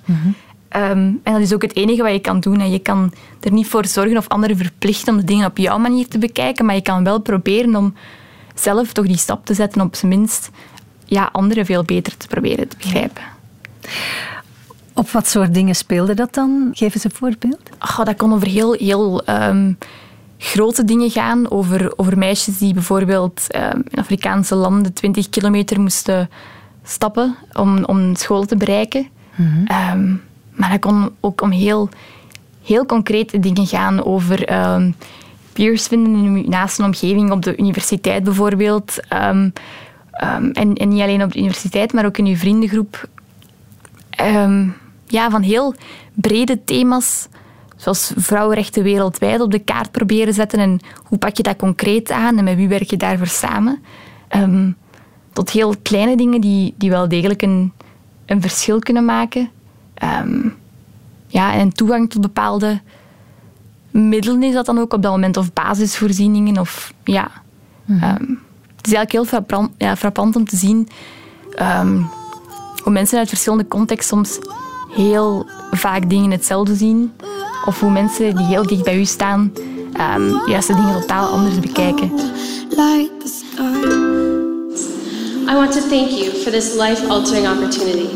Ehm, en dat is ook het enige wat je kan doen. En je kan er niet voor zorgen of anderen verplichten om de dingen op jouw manier te bekijken, maar je kan wel proberen om zelf toch die stap te zetten om op zijn minst ja, anderen veel beter te proberen te begrijpen. Op wat soort dingen speelde dat dan? Geef eens een voorbeeld. Oh, dat kon over heel, heel ehm, grote dingen gaan. Over, over meisjes die bijvoorbeeld ehm, in Afrikaanse landen 20 kilometer moesten stappen om, om school te bereiken. Ehm, maar dat kon ook om heel, heel concrete dingen gaan. Over peers vinden in uw naaste omgeving, op de universiteit bijvoorbeeld. Ehm, ehm, en, niet alleen op de universiteit, maar ook in uw vriendengroep. Ehm, ja, van heel brede thema's, zoals vrouwenrechten wereldwijd, op de kaart proberen zetten. En hoe pak je dat concreet aan en met wie werk je daarvoor samen? Tot heel kleine dingen die, die wel degelijk een, een verschil kunnen maken. Ja, en toegang tot bepaalde middelen is dat dan ook op dat moment, of basisvoorzieningen. Of, ja. Ehm, het is eigenlijk heel frappant, ja, frappant om te zien ehm, hoe mensen uit verschillende contexten soms heel vaak dingen hetzelfde zien. Of hoe mensen die heel dicht bij u staan, ehm, juist de dingen totaal anders bekijken. I want to thank you for this life altering opportunity.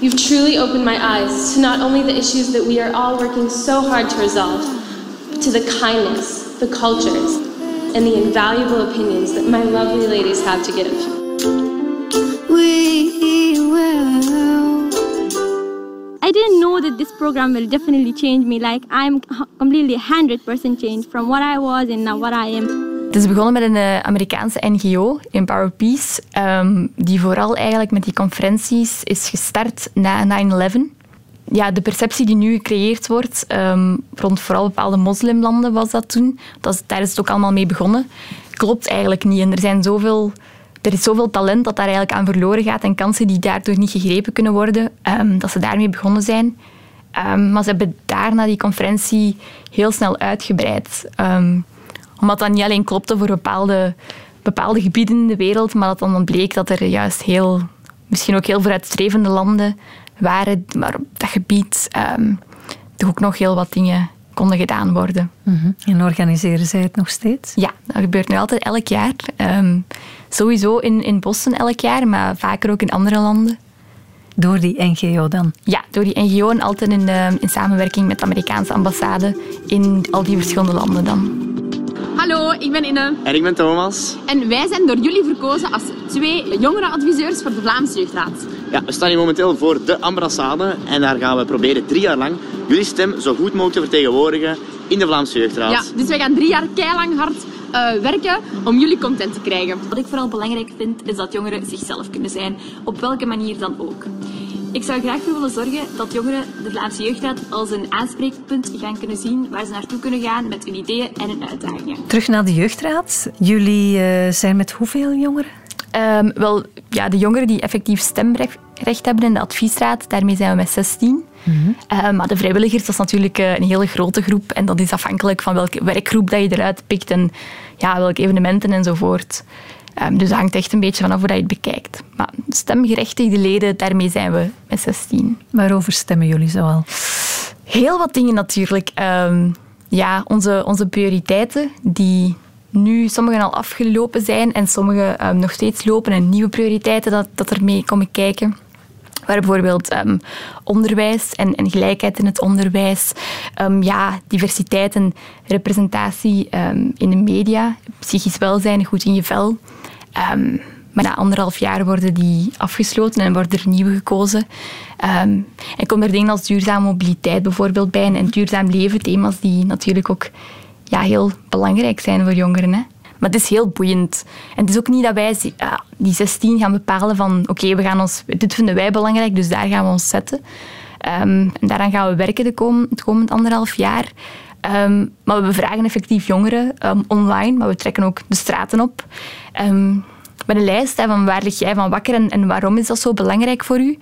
You've truly opened my eyes to not only the issues that we are all working so hard to resolve, to the kindness, the cultures, and the invaluable opinions that my lovely ladies have to give. We will. I didn't know that this program will definitely change me. Like, I'm h- completely 100% changed from what I was and now what I am. Het is begonnen met een eh, Amerikaanse NGO, Empower Peace, ehm, die vooral eigenlijk met die conferenties is gestart na 9-11. Ja, de perceptie die nu gecreëerd wordt, ehm, rond vooral bepaalde moslimlanden was dat toen, dat is, daar is het ook allemaal mee begonnen, klopt eigenlijk niet. En er, zijn zoveel, er is zoveel talent dat daar eigenlijk aan verloren gaat en kansen die daardoor niet gegrepen kunnen worden, ehm, dat ze daarmee begonnen zijn. Ehm, maar ze hebben daarna die conferentie heel snel uitgebreid. Omdat dat niet alleen klopte voor bepaalde, bepaalde gebieden in de wereld, maar dat dan bleek dat er juist heel, misschien ook heel vooruitstrevende landen waren, maar op dat gebied ehm, toch ook nog heel wat dingen konden gedaan worden. Mhm. En organiseren zij het nog steeds? Ja, dat gebeurt nu altijd elk jaar. Ehm, sowieso in, in Boston elk jaar, maar vaker ook in andere landen. Door die NGO dan? Ja, door die NGO en altijd in, eh, in samenwerking met de Amerikaanse ambassade in al die verschillende landen dan. Hallo, ik ben Inne. En ik ben Thomas. En wij zijn door jullie verkozen als twee jongerenadviseurs voor de Vlaamse Jeugdraad. Ja, we staan hier momenteel voor de ambassade en daar gaan we proberen drie jaar lang jullie stem zo goed mogelijk te vertegenwoordigen in de Vlaamse Jeugdraad. Ja, dus wij gaan drie jaar keilang hard eh, werken om jullie content te krijgen. Wat ik vooral belangrijk vind, is dat jongeren zichzelf kunnen zijn, op welke manier dan ook. Ik zou graag voor willen zorgen dat jongeren de Vlaamse Jeugdraad als een aanspreekpunt gaan kunnen zien waar ze naartoe kunnen gaan met hun ideeën en hun uitdagingen. Terug naar de jeugdraad. Jullie eh, zijn met hoeveel jongeren? Ehm, wel, ja, de jongeren die effectief stemrecht hebben in de adviesraad, daarmee zijn we met 16. Ehm, maar de vrijwilligers, dat is natuurlijk eh, een hele grote groep. En dat is afhankelijk van welke werkgroep dat je eruit pikt en ja, welke evenementen enzovoort. Ehm, dus dat hangt echt een beetje vanaf hoe dat je het bekijkt. Maar stemgerechtigde leden, daarmee zijn we met 16. Waarover stemmen jullie zoal? Heel wat dingen natuurlijk. Ja, onze, onze prioriteiten, die nu sommigen al afgelopen zijn en sommige ehm, nog steeds lopen en nieuwe prioriteiten dat, dat ermee komen kijken. Waar bijvoorbeeld ehm, onderwijs en, en gelijkheid in het onderwijs, ehm, ja, diversiteit en representatie in de media, psychisch welzijn, goed in je vel. Maar na anderhalf jaar worden die afgesloten en worden er nieuwe gekozen. Ehm, en komen er dingen als duurzame mobiliteit bijvoorbeeld bij en duurzaam leven, thema's die natuurlijk ook ja, heel belangrijk zijn voor jongeren. Hè. Maar het is heel boeiend. En het is ook niet dat wij ja, die 16 gaan bepalen van oké, we gaan ons dit vinden wij belangrijk, dus daar gaan we ons zetten. Ehm, en daaraan gaan we werken de kom, het komend anderhalf jaar. Ehm, maar we bevragen effectief jongeren ehm, online, maar we trekken ook de straten op. Met een lijst van waar lig jij van wakker en, en waarom is dat zo belangrijk voor u.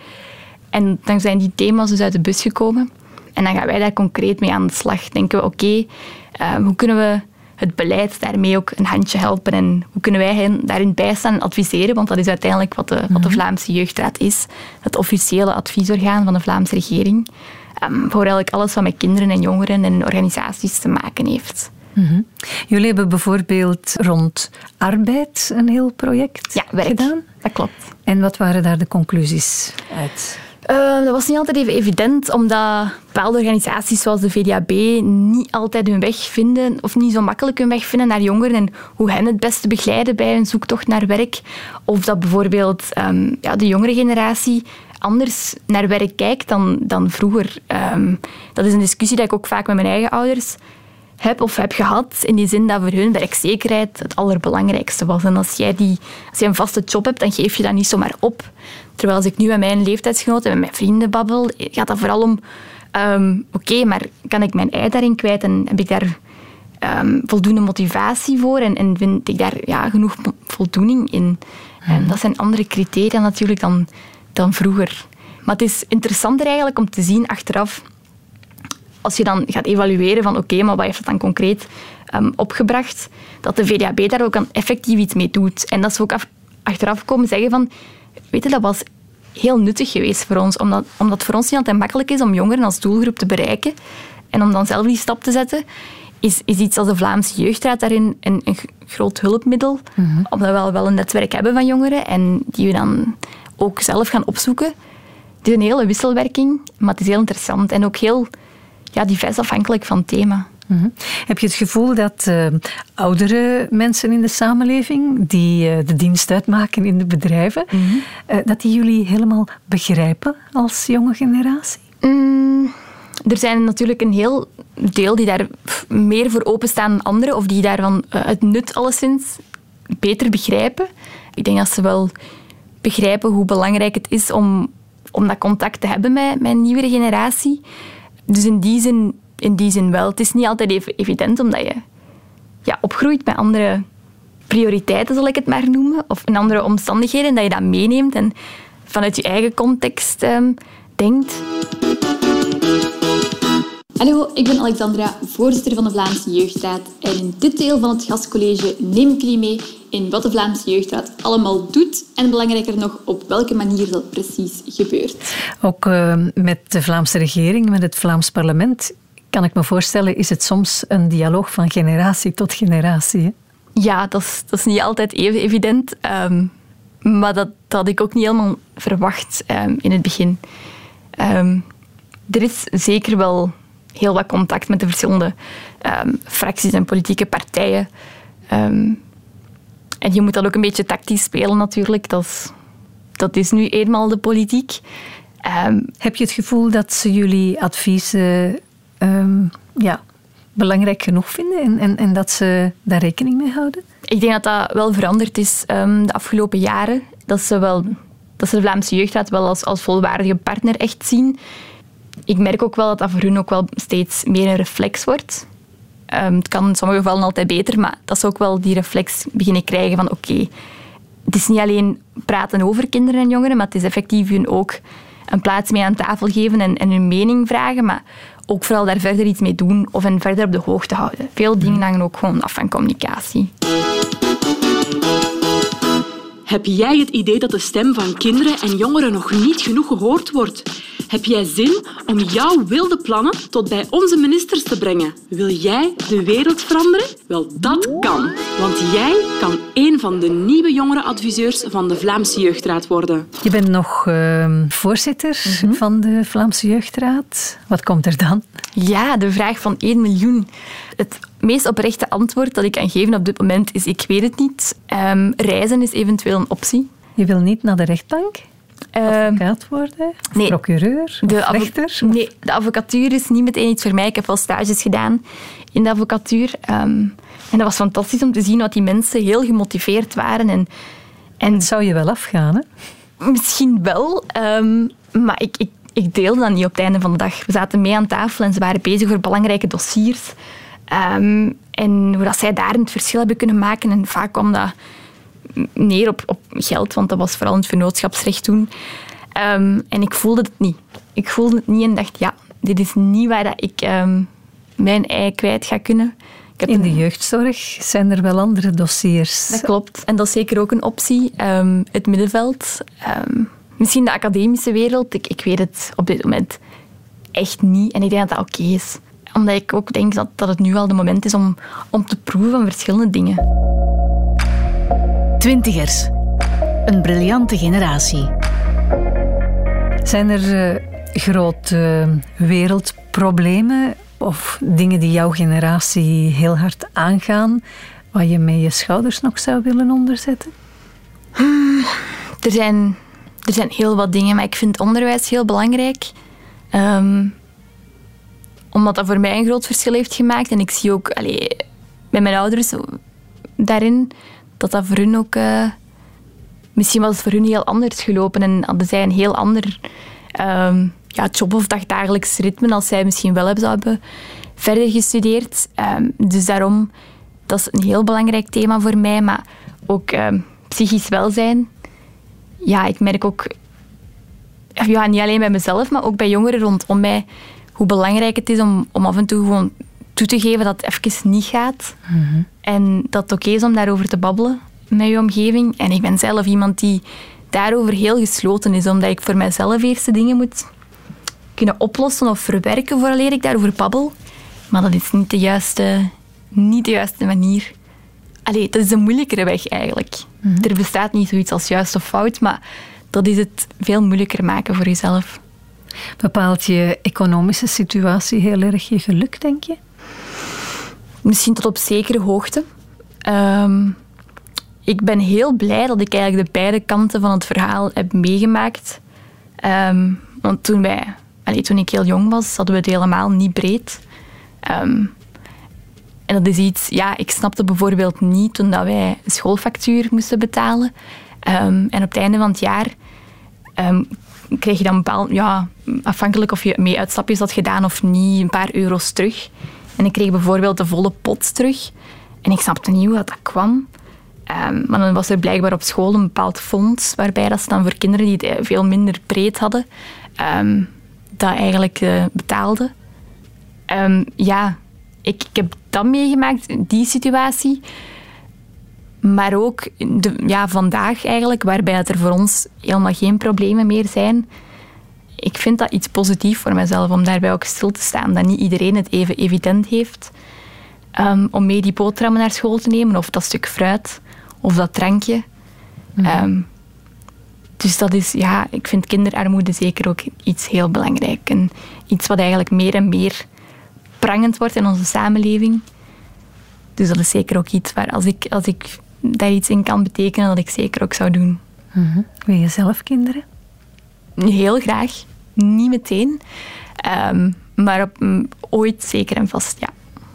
En dan zijn die thema's dus uit de bus gekomen. En dan gaan wij daar concreet mee aan de slag. Denken we, oké, eh, hoe kunnen we het beleid daarmee ook een handje helpen? En hoe kunnen wij hen daarin bijstaan en adviseren? Want dat is uiteindelijk wat de, wat de Vlaamse Jeugdraad is. Het officiële adviesorgaan van de Vlaamse regering. ehm, voor eigenlijk alles wat met kinderen en jongeren en organisaties te maken heeft. Mhm. Jullie hebben bijvoorbeeld rond arbeid een heel project gedaan. Dat klopt. En wat waren daar de conclusies uit? Eh, dat was niet altijd even evident, omdat bepaalde organisaties zoals de VDAB niet altijd hun weg vinden, of niet zo makkelijk hun weg vinden naar jongeren en hoe hen het beste begeleiden bij hun zoektocht naar werk. Of dat bijvoorbeeld ehm, ja, de jongere generatie anders naar werk kijkt dan, dan vroeger. Ehm, dat is een discussie die ik ook vaak met mijn eigen ouders heb of heb gehad. In die zin dat voor hun werkzekerheid het allerbelangrijkste was. En als jij, die, als jij een vaste job hebt, dan geef je dat niet zomaar op. Terwijl als ik nu met mijn leeftijdsgenoten en met mijn vrienden babbel, gaat dat vooral om... ehm, Oké, maar kan ik mijn ei daarin kwijt en heb ik daar ehm, voldoende motivatie voor en, en vind ik daar ja, genoeg voldoening in? En dat zijn andere criteria natuurlijk dan, dan vroeger. Maar het is interessanter eigenlijk om te zien achteraf als je dan gaat evalueren van oké, maar wat heeft dat dan concreet ehm, opgebracht, dat de VDAB daar ook dan effectief iets mee doet. En dat ze ook af- achteraf komen zeggen van, weet je, dat was heel nuttig geweest voor ons, omdat, omdat het voor ons niet altijd makkelijk is om jongeren als doelgroep te bereiken en om dan zelf die stap te zetten, is, is iets als de Vlaamse Jeugdraad daarin een, een groot hulpmiddel, omdat we wel, wel een netwerk hebben van jongeren en die we dan ook zelf gaan opzoeken. Het is een hele wisselwerking, maar het is heel interessant en ook heel ja, divers afhankelijk van het thema. Mhm. Heb je het gevoel dat eh, oudere mensen in de samenleving, die eh, de dienst uitmaken in de bedrijven, eh, dat die jullie helemaal begrijpen als jonge generatie? Mm, er zijn natuurlijk een heel deel die daar meer voor openstaan dan anderen, of die daarvan het nut alleszins beter begrijpen. Ik denk dat ze wel begrijpen hoe belangrijk het is om, om dat contact te hebben met, met een nieuwere generatie. Dus in die, zin, in die zin wel. Het is niet altijd even evident, omdat je ja, opgroeit met andere prioriteiten, zal ik het maar noemen, of in andere omstandigheden, dat je dat meeneemt en vanuit je eigen context ehm, denkt. Hallo, ik ben Alexandra, voorzitter van de Vlaamse Jeugdraad. En in dit deel van het gastcollege neem ik jullie mee in wat de Vlaamse Jeugdraad allemaal doet en belangrijker nog, op welke manier dat precies gebeurt. Ook eh, met de Vlaamse regering, met het Vlaams parlement, kan ik me voorstellen, is het soms een dialoog van generatie tot generatie. Hè? Ja, dat is, dat is niet altijd even evident. ehm, maar dat, dat had ik ook niet helemaal verwacht ehm, in het begin. Ehm, er is zeker wel heel wat contact met de verschillende ehm, fracties en politieke partijen. Ehm, en je moet dat ook een beetje tactisch spelen natuurlijk. Dat is, dat is nu eenmaal de politiek. Ehm, Heb je het gevoel dat ze jullie adviezen ja, belangrijk genoeg vinden en, en, en dat ze daar rekening mee houden? Ik denk dat dat wel veranderd is de afgelopen jaren. Dat ze, wel, dat ze de Vlaamse Jeugdraad wel als, als volwaardige partner echt zien. Ik merk ook wel dat dat voor hun ook wel steeds meer een reflex wordt. Ehm, het kan in sommige gevallen altijd beter, maar dat ze ook wel die reflex beginnen krijgen van oké, het is niet alleen praten over kinderen en jongeren, maar het is effectief hun ook een plaats mee aan tafel geven en, en hun mening vragen, maar ook vooral daar verder iets mee doen of hen verder op de hoogte houden. Veel dingen hangen ook gewoon af van communicatie. Heb jij het idee dat de stem van kinderen en jongeren nog niet genoeg gehoord wordt? Heb jij zin om jouw wilde plannen tot bij onze ministers te brengen? Wil jij de wereld veranderen? Wel, dat kan. Want jij kan een van de nieuwe jongerenadviseurs van de Vlaamse Jeugdraad worden. Je bent nog ehm, voorzitter van de Vlaamse Jeugdraad. Wat komt er dan? Ja, de vraag van 1 miljoen. Het meest oprechte antwoord dat ik kan geven op dit moment is ik weet het niet. Ehm, reizen is eventueel een optie. Je wil niet naar de rechtbank? Advocaat worden? Of nee. procureur? Of De rechter? Nee, de advocatuur is niet meteen iets voor mij. Ik heb wel stages gedaan in de advocatuur. ehm, en dat was fantastisch om te zien dat die mensen heel gemotiveerd waren. En, en zou je wel afgaan, hè? Misschien wel, ehm, maar ik, ik, ik deelde dat niet op het einde van de dag. We zaten mee aan tafel en ze waren bezig voor belangrijke dossiers. Ehm, en hoe dat zij daarin het verschil hebben kunnen maken. En vaak kwam dat neer op, op geld, want dat was vooral het vennootschapsrecht toen. Ehm, en ik voelde het niet. Ik voelde het niet en dacht, ja, dit is niet waar dat ik ehm, mijn ei kwijt ga kunnen. Ik heb In de jeugdzorg zijn er wel andere dossiers. dat klopt. En dat is zeker ook een optie. Ehm, het middenveld. misschien de academische wereld. Ik, ik weet het op dit moment echt niet. En ik denk dat dat oké is. Omdat ik ook denk dat, dat het nu al de moment is om, om te proeven van verschillende dingen. Twintigers. Een briljante generatie. Zijn er eh, grote wereldproblemen of dingen die jouw generatie heel hard aangaan, waar je met je schouders nog zou willen onderzetten? Er zijn, er zijn heel wat dingen, maar ik vind onderwijs heel belangrijk. Ehm, omdat dat voor mij een groot verschil heeft gemaakt. En ik zie ook allee, met mijn ouders daarin dat dat voor hun ook... eh, misschien was het voor hun heel anders gelopen en hadden zij een heel ander ehm, ja, job of dagdagelijks ritme als zij misschien wel hebben zouden verder gestudeerd. Ehm, dus daarom, dat is een heel belangrijk thema voor mij. Maar ook ehm, psychisch welzijn. Ja, ik merk ook, ja, niet alleen bij mezelf, maar ook bij jongeren rondom mij, hoe belangrijk het is om, om af en toe gewoon toe te geven dat het even niet gaat. En dat het oké is om daarover te babbelen met je omgeving. En ik ben zelf iemand die daarover heel gesloten is, omdat ik voor mijzelf eerst de dingen moet kunnen oplossen of verwerken vooraleer ik daarover babbel. Maar dat is niet de juiste, niet de juiste manier. Allee, dat is een moeilijkere weg eigenlijk. Er bestaat niet zoiets als juist of fout, maar dat is het veel moeilijker maken voor jezelf. Bepaalt je economische situatie heel erg je geluk, denk je? Misschien tot op zekere hoogte. Ehm, ik ben heel blij dat ik eigenlijk de beide kanten van het verhaal heb meegemaakt. Ehm, want toen, wij, allee, toen ik heel jong was, hadden we het helemaal niet breed. Ehm, en dat is iets, ja, ik snapte bijvoorbeeld niet toen dat wij schoolfactuur moesten betalen. En op het einde van het jaar kreeg je dan bepaald, ja, afhankelijk of je mee uitstapjes had gedaan of niet, een paar euro's terug. En ik kreeg bijvoorbeeld de volle pot terug. En ik snapte niet hoe dat, kwam. Ehm, maar dan was er blijkbaar op school een bepaald fonds, waarbij dat ze dan voor kinderen die het eh, veel minder breed hadden, ehm, dat eigenlijk eh, betaalden. Ehm, ja, ik, heb dat meegemaakt, die situatie. Maar ook de, ja, vandaag eigenlijk, waarbij er voor ons helemaal geen problemen meer zijn. Ik vind dat iets positiefs voor mezelf, om daarbij ook stil te staan. Dat niet iedereen het even evident heeft ehm, om mee die boterhammen naar school te nemen. Of dat stuk fruit, of dat drankje. Ehm, dus dat is, ja, ik vind kinderarmoede zeker ook iets heel belangrijk. En iets wat eigenlijk meer en meer prangend wordt in onze samenleving. Dus dat is zeker ook iets waar, als ik, als ik daar iets in kan betekenen, dat ik zeker ook zou doen. Wil je zelf kinderen? Heel graag. Niet meteen. Ehm, maar op, mm, ooit zeker en vast, ja.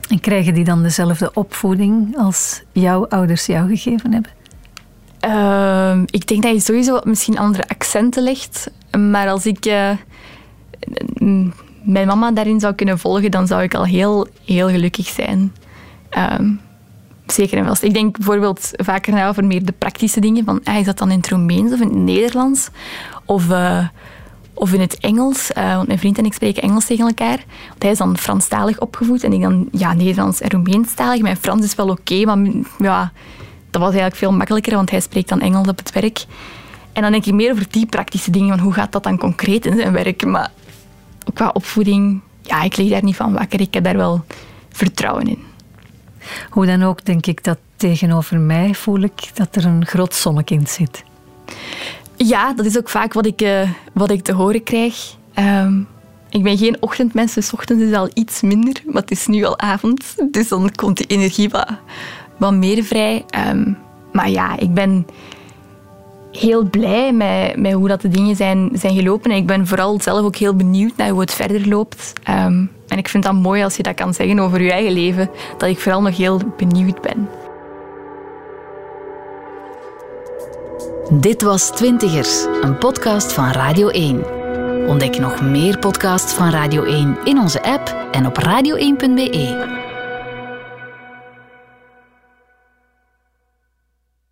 En krijgen die dan dezelfde opvoeding als jouw ouders jou gegeven hebben? Ehm, ik denk dat je sowieso misschien andere accenten legt. Maar als ik eh, m- mijn mama daarin zou kunnen volgen, dan zou ik al heel, heel gelukkig zijn. Ehm, zeker en vast. Ik denk bijvoorbeeld vaker na over meer de praktische dingen. Van, ah, is dat dan in het Roemeens of in het Nederlands? Of, eh, of in het Engels. Eh, want mijn vriend en ik spreken Engels tegen elkaar. Want hij is dan Franstalig opgevoed en ik dan ja, Nederlands en Roemeenstalig. Mijn Frans is wel oké, maar ja, dat was eigenlijk veel makkelijker, want hij spreekt dan Engels op het werk. En dan denk ik meer over die praktische dingen, van hoe gaat dat dan concreet in zijn werk. Maar qua opvoeding, ja, ik lig daar niet van wakker. Ik heb daar wel vertrouwen in. Hoe dan ook denk ik dat tegenover mij voel ik dat er een groot zonnekind zit. Ja, dat is ook vaak wat ik, eh, wat ik te horen krijg. Ehm, ik ben geen ochtendmens, dus ochtends is al iets minder, maar het is nu al avond. Dus dan komt die energie wat, wat meer vrij. Ehm, maar ja, ik ben, heel blij met, met hoe dat de dingen zijn, zijn gelopen. En ik ben vooral zelf ook heel benieuwd naar hoe het verder loopt. Ehm, en ik vind dat mooi als je dat kan zeggen over je eigen leven, dat ik vooral nog heel benieuwd ben. Dit was Twintigers, een podcast van Radio 1. Ontdek nog meer podcasts van Radio 1 in onze app en op radio1.be.